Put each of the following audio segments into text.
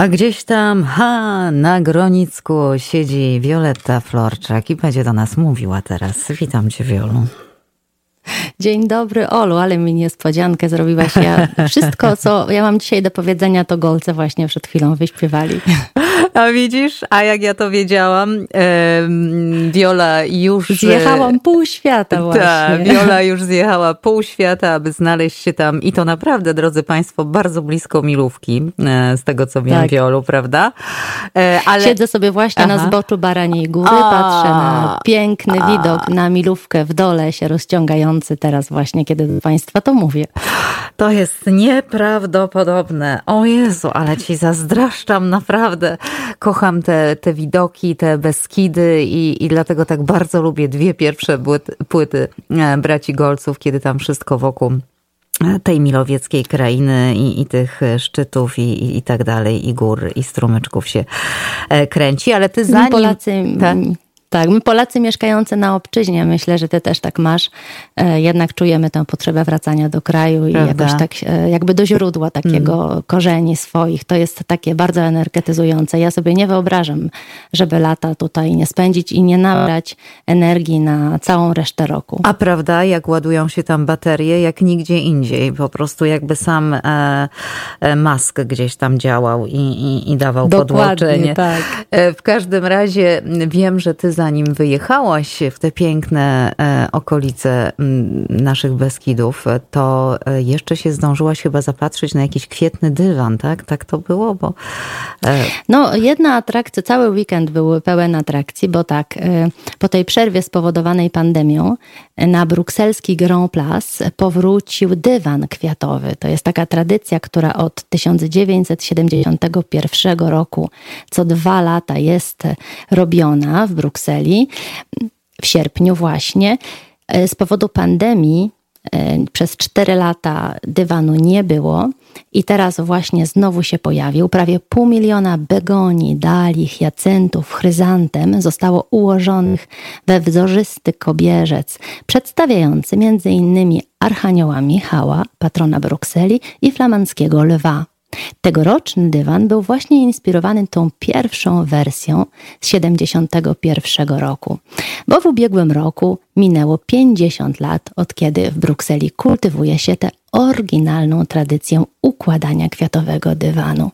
A gdzieś tam, ha, na Gronicku siedzi Wioletta Florczak i będzie do nas mówiła teraz. Witam cię, Wiolu. Dzień dobry, Olu, ale mi niespodziankę zrobiłaś. Ja, wszystko, co ja mam dzisiaj do powiedzenia, to golce właśnie przed chwilą wyśpiewali. A widzisz, a jak ja to wiedziałam, Wiola już... Zjechałam pół świata właśnie. Tak, Wiola już zjechała pół świata, aby znaleźć się tam i to naprawdę, drodzy Państwo, bardzo blisko Milówki, e, z tego co wiem, tak. Wiolu, prawda? E, ale... Siedzę sobie właśnie Aha. na zboczu Baraniej Góry, a, patrzę na piękny a. widok na Milówkę w dole się rozciągający teraz właśnie, kiedy do Państwa to mówię. To jest nieprawdopodobne. O Jezu, ale Ci zazdraszczam naprawdę kocham te, te widoki, te Beskidy i, i dlatego tak bardzo lubię dwie pierwsze płyty, płyty braci Golców, kiedy tam wszystko wokół e, tej milowieckiej krainy i, i tych szczytów i, i, i tak dalej, i gór, i strumyczków się e, kręci, ale ty zanim... Polacy tak? Tak, my Polacy mieszkający na obczyźnie, myślę, że ty też tak masz, e, jednak czujemy tę potrzebę wracania do kraju i Prawda. jakoś tak e, jakby do źródła takiego mm. korzeni swoich. To jest takie bardzo energetyzujące. Ja sobie nie wyobrażam, żeby lata tutaj nie spędzić i nie nabrać energii na całą resztę roku. A prawda, jak ładują się tam baterie, jak nigdzie indziej. Po prostu jakby sam e, e, Musk gdzieś tam działał i, i, i dawał Dokładnie, podłączenie. Tak. E, w każdym razie wiem, że ty zanim wyjechałaś w te piękne e, okolice naszych Beskidów, to e, jeszcze się zdążyłaś chyba zapatrzyć na jakiś kwietny dywan, tak? Tak to było? Bo... E, no, jedna atrakcja, cały weekend był pełen atrakcji, bo tak, po tej przerwie spowodowanej pandemią na brukselski Grand Place powrócił dywan kwiatowy. To jest taka tradycja, która od 1971 roku co dwa lata jest robiona w Brukseli Brukseli w sierpniu właśnie. E, z powodu pandemii e, przez cztery lata dywanu nie było i teraz właśnie znowu się pojawił. Prawie pół miliona begonii, dali, hiacyntów, chryzantem zostało ułożonych we wzorzysty kobierzec, przedstawiający między innymi Archanioła Michała, patrona Brukseli i flamandzkiego lwa. Tegoroczny dywan był właśnie inspirowany tą pierwszą wersją z 71 roku, bo w ubiegłym roku minęło 50 lat od kiedy w Brukseli kultywuje się tę oryginalną tradycję układania kwiatowego dywanu.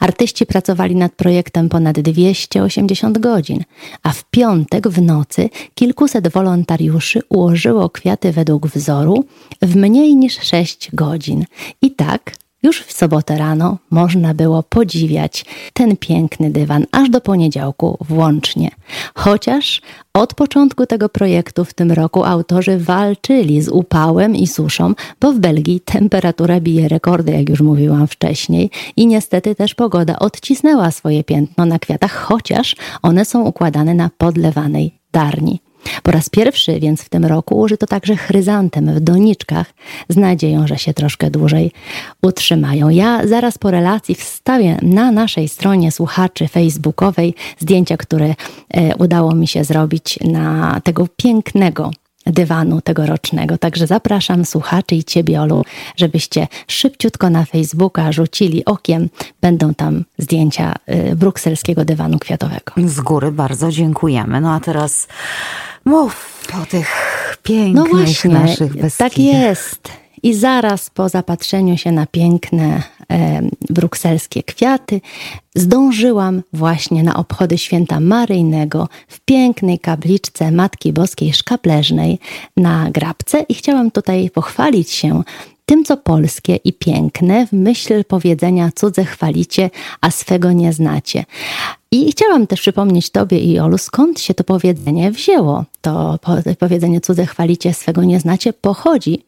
Artyści pracowali nad projektem ponad 280 godzin, a w piątek w nocy kilkuset wolontariuszy ułożyło kwiaty według wzoru w mniej niż 6 godzin. I tak już w sobotę rano można było podziwiać ten piękny dywan aż do poniedziałku włącznie. Chociaż od początku tego projektu w tym roku autorzy walczyli z upałem i suszą, bo w Belgii temperatura bije rekordy, jak już mówiłam wcześniej, i niestety też pogoda odcisnęła swoje piętno na kwiatach, chociaż one są układane na podlewanej darni. Po raz pierwszy więc w tym roku użyto także chryzantem w doniczkach z nadzieją, że się troszkę dłużej utrzymają. Ja zaraz po relacji wstawię na naszej stronie słuchaczy facebookowej zdjęcia, które e, udało mi się zrobić na tego pięknego dywanu tegorocznego. Także zapraszam słuchaczy i Ciebie, Olu, żebyście szybciutko na Facebooka rzucili okiem. Będą tam zdjęcia e, brukselskiego dywanu kwiatowego. Z góry bardzo dziękujemy. No a teraz Mów o tych pięknych no właśnie, naszych Beskidach. Tak jest. I zaraz po zapatrzeniu się na piękne e, brukselskie kwiaty, zdążyłam właśnie na obchody święta Maryjnego w pięknej kapliczce Matki Boskiej Szkapleżnej na Grabce i chciałam tutaj pochwalić się tym, co polskie i piękne, w myśl powiedzenia cudze chwalicie, a swego nie znacie. I chciałam też przypomnieć Tobie i Olu, skąd się to powiedzenie wzięło. To powiedzenie cudze chwalicie, swego nie znacie, pochodzi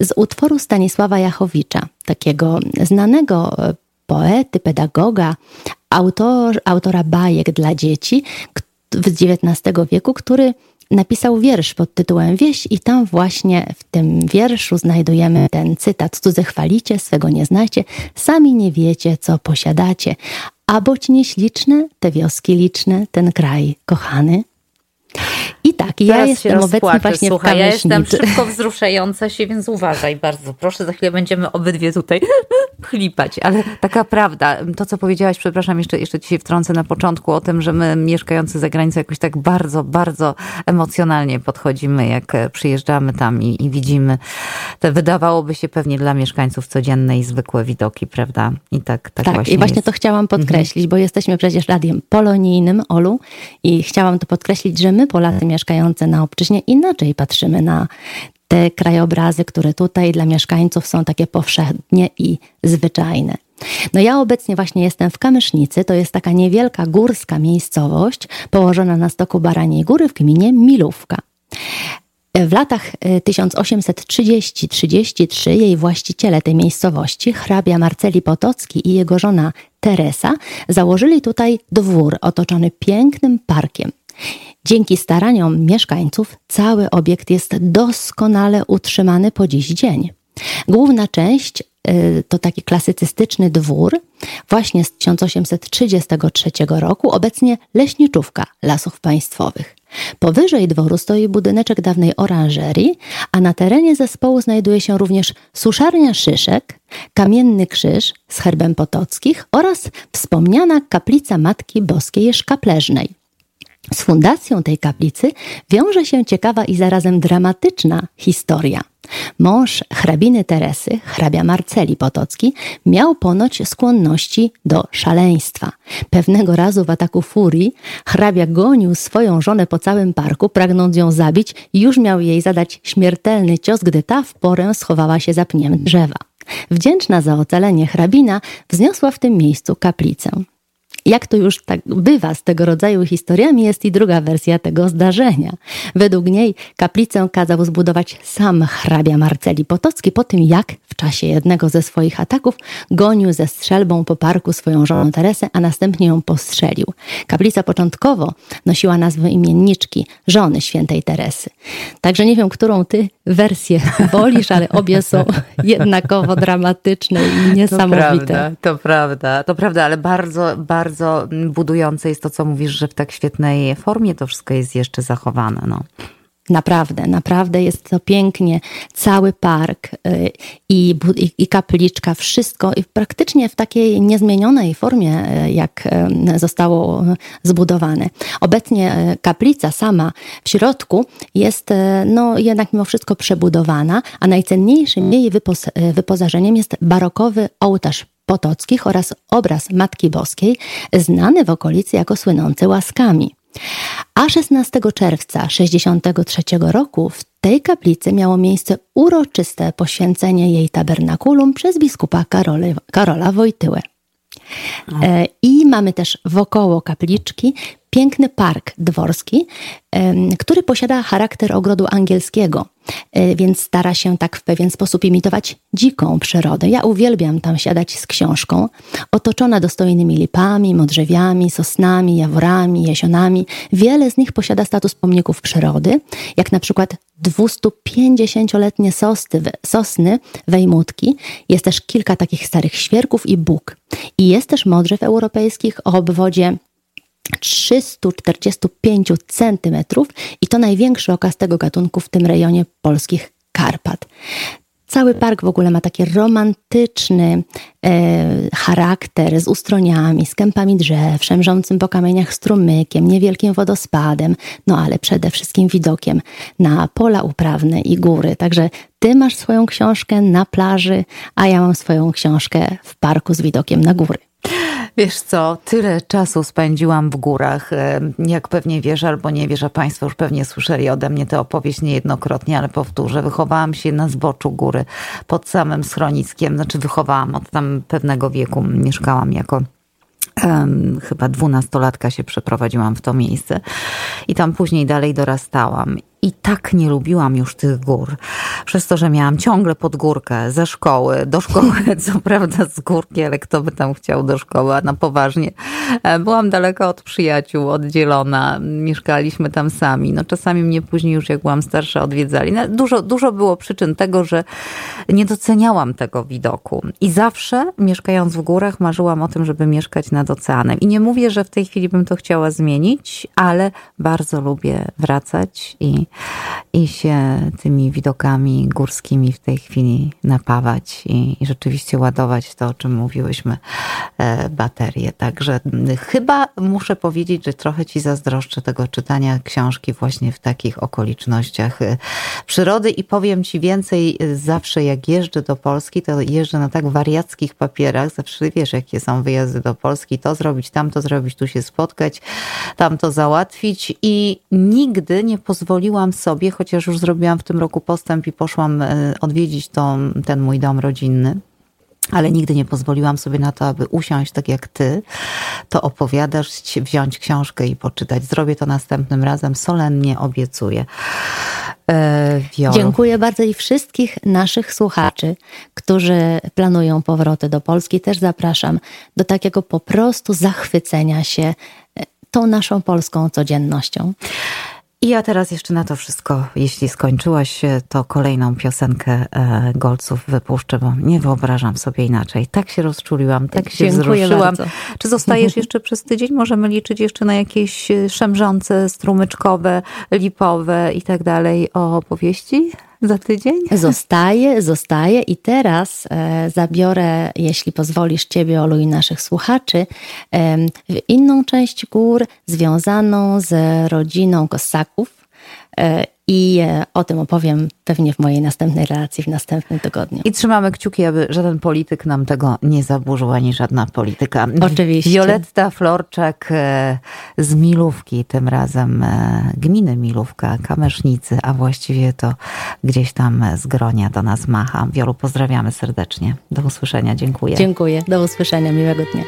z utworu Stanisława Jachowicza, takiego znanego poety, pedagoga, autor, autora bajek dla dzieci z XIX wieku, który napisał wiersz pod tytułem Wieś i tam właśnie w tym wierszu znajdujemy ten cytat Cudze chwalicie, swego nie znacie, sami nie wiecie, co posiadacie, a boć nieśliczne, te wioski liczne, ten kraj kochany. I tak, ja Teraz jestem obecnie właśnie Słuchaj, w ja jestem szybko wzruszająca się, więc uważaj bardzo. Proszę, za chwilę będziemy obydwie tutaj chlipać, ale taka prawda. To, co powiedziałaś, przepraszam, jeszcze, jeszcze ci się wtrącę na początku o tym, że my mieszkający za granicą jakoś tak bardzo, bardzo emocjonalnie podchodzimy, jak przyjeżdżamy tam i, i widzimy te wydawałoby się pewnie dla mieszkańców codzienne i zwykłe widoki, prawda? I tak, tak, tak właśnie i właśnie jest. to chciałam mhm. podkreślić, mhm. bo jesteśmy przecież radiem polonijnym, Olu, i chciałam to podkreślić, że my Polacy mieszkający na obczyźnie inaczej patrzymy na te krajobrazy, które tutaj dla mieszkańców są takie powszechnie i zwyczajne. No ja obecnie właśnie jestem w Kamysznicy, to jest taka niewielka górska miejscowość położona na stoku Baraniej Góry w gminie Milówka. W latach 1830-33 e, jej właściciele tej miejscowości, hrabia Marceli Potocki i jego żona Teresa, założyli tutaj dwór otoczony pięknym parkiem. Dzięki staraniom mieszkańców cały obiekt jest doskonale utrzymany po dziś dzień. Główna część y, to taki klasycystyczny dwór, właśnie z 1833 roku, obecnie leśniczówka lasów państwowych. Powyżej dworu stoi budyneczek dawnej oranżerii, a na terenie zespołu znajduje się również suszarnia szyszek, kamienny krzyż z herbem potockich oraz wspomniana kaplica Matki Boskiej Szkapleżnej. Z fundacją tej kaplicy wiąże się ciekawa i zarazem dramatyczna historia. Mąż hrabiny Teresy, hrabia Marceli Potocki, miał ponoć skłonności do szaleństwa. Pewnego razu w ataku furii hrabia gonił swoją żonę po całym parku, pragnąc ją zabić i już miał jej zadać śmiertelny cios, gdy ta w porę schowała się za pniem drzewa. Wdzięczna za ocalenie hrabina wzniosła w tym miejscu kaplicę. Jak to już tak bywa z tego rodzaju historiami, jest i druga wersja tego zdarzenia. Według niej kaplicę kazał zbudować sam hrabia Marceli Potocki po tym, jak w czasie jednego ze swoich ataków gonił ze strzelbą po parku swoją żonę Teresę, a następnie ją postrzelił. Kaplica początkowo nosiła nazwę imienniczki, żony świętej Teresy. Także nie wiem, którą ty wersję wolisz, ale obie są jednakowo dramatyczne i niesamowite. To prawda, to prawda, to prawda ale bardzo, bardzo bardzo budujące jest to, co mówisz, że w tak świetnej formie to wszystko jest jeszcze zachowane. No. Naprawdę, naprawdę jest to pięknie. Cały park y, i, i, i, kapliczka, wszystko i praktycznie w takiej niezmienionej formie, y, jak y, zostało zbudowane. Obecnie kaplica sama w środku jest no, jednak mimo wszystko przebudowana, a najcenniejszym jej wypos wyposażeniem jest barokowy ołtarz Potockich oraz obraz Matki Boskiej, znany w okolicy jako słynący łaskami. A 16 czerwca 63 roku w tej kaplicy miało miejsce uroczyste poświęcenie jej tabernakulum przez biskupa Karola Wojtyłę. E, I mamy też wokoło kapliczki piękny park dworski, który posiada charakter ogrodu angielskiego, e, więc stara się tak w pewien sposób imitować dziką przyrodę. Ja uwielbiam tam siadać z książką, otoczona dostojnymi lipami, modrzewiami, sosnami, jaworami, jesionami. Wiele z nich posiada status pomników przyrody, jak na przykład 250-letnie sosny, sosny wejmutki. Jest też kilka takich starych świerków i bóg. I jest też modrzew europejskich o obwodzie 345 cm i to największy okaz tego gatunku w tym rejonie polskich Karpat. Cały park w ogóle ma taki romantyczny e, charakter z ustroniami, z kępami drzew, szemrzącym po kamieniach strumykiem, niewielkim wodospadem, no ale przede wszystkim widokiem na pola uprawne i góry. Także ty masz swoją książkę na plaży, a ja mam swoją książkę w parku z widokiem na góry. Wiesz co, tyle czasu spędziłam w górach. E, jak pewnie wiesz albo nie wiesz, a Państwo już pewnie słyszeli ode mnie tę opowieść niejednokrotnie, ale powtórzę. Wychowałam się na zboczu góry, pod samym schroniskiem. Znaczy wychowałam od tam pewnego wieku. Mieszkałam jako chyba dwunastolatka się przeprowadziłam w to miejsce i tam później dalej dorastałam i tak nie lubiłam już tych gór. Przez to, że miałam ciągle pod górkę ze szkoły, do szkoły, co prawda z górki, ale kto by tam chciał do szkoły, a na poważnie E, byłam daleko od przyjaciół, oddzielona. Mieszkaliśmy tam sami. No czasami mnie później już jak byłam starsza odwiedzali. No, dużo, dużo było przyczyn tego, że nie doceniałam tego widoku. I zawsze mieszkając w górach marzyłam o tym, żeby mieszkać nad oceanem. I nie mówię, że w tej chwili bym to chciała zmienić, ale bardzo lubię wracać i, i się tymi widokami górskimi w tej chwili napawać i, i rzeczywiście ładować to, o czym mówiłyśmy, e, baterie. Także chyba muszę powiedzieć, że trochę ci zazdroszczę tego czytania książki właśnie w takich okolicznościach e, przyrody i powiem ci więcej, e, zawsze jak jeżdżę do Polski, to jeżdżę na tak wariackich papierach, zawsze wiesz, jakie są wyjazdy do Polski, to zrobić, tamto zrobić, tu się spotkać, tamto załatwić i nigdy nie pozwoliłam sobie, chociaż już zrobiłam w tym roku postęp i poszłam odwiedzić to, ten mój dom rodzinny, ale nigdy nie pozwoliłam sobie na to, aby usiąść tak jak ty, to opowiadasz, wziąć książkę i poczytać. Zrobię to następnym razem, solennie obiecuję. E, Dziękuję bardzo i wszystkich naszych słuchaczy, którzy planują powroty do Polski. Też zapraszam do takiego po prostu zachwycenia się e, tą naszą polską codziennością. I ja teraz jeszcze na to wszystko, jeśli skończyłaś, to kolejną piosenkę e, Golców wypuszczę, bo nie wyobrażam sobie inaczej. Tak się rozczuliłam, tak się Dziękuję wzruszyłam. Bardzo. Czy zostajesz jeszcze przez tydzień? Możemy liczyć jeszcze na jakieś e, szemrzące, strumyczkowe, lipowe i tak dalej o opowieści? Za tydzień? Zostaje, zostaje i teraz e, zabiorę, jeśli pozwolisz Ciebie, Olu, i naszych słuchaczy, e, w inną część gór związaną z rodziną Kossaków. E, i e, o tym opowiem pewnie w mojej następnej relacji w następnym tygodniu. I trzymamy kciuki, aby żaden polityk nam tego nie zaburzył, ani żadna polityka. Oczywiście. Violetta Florczak e, z Milówki, tym razem gminy Milówka, Kamesznicy, a właściwie to gdzieś tam z Gronia do nas macha. Wiolu, pozdrawiamy serdecznie. Do usłyszenia, dziękuję. Dziękuję, do usłyszenia, miłego dnia.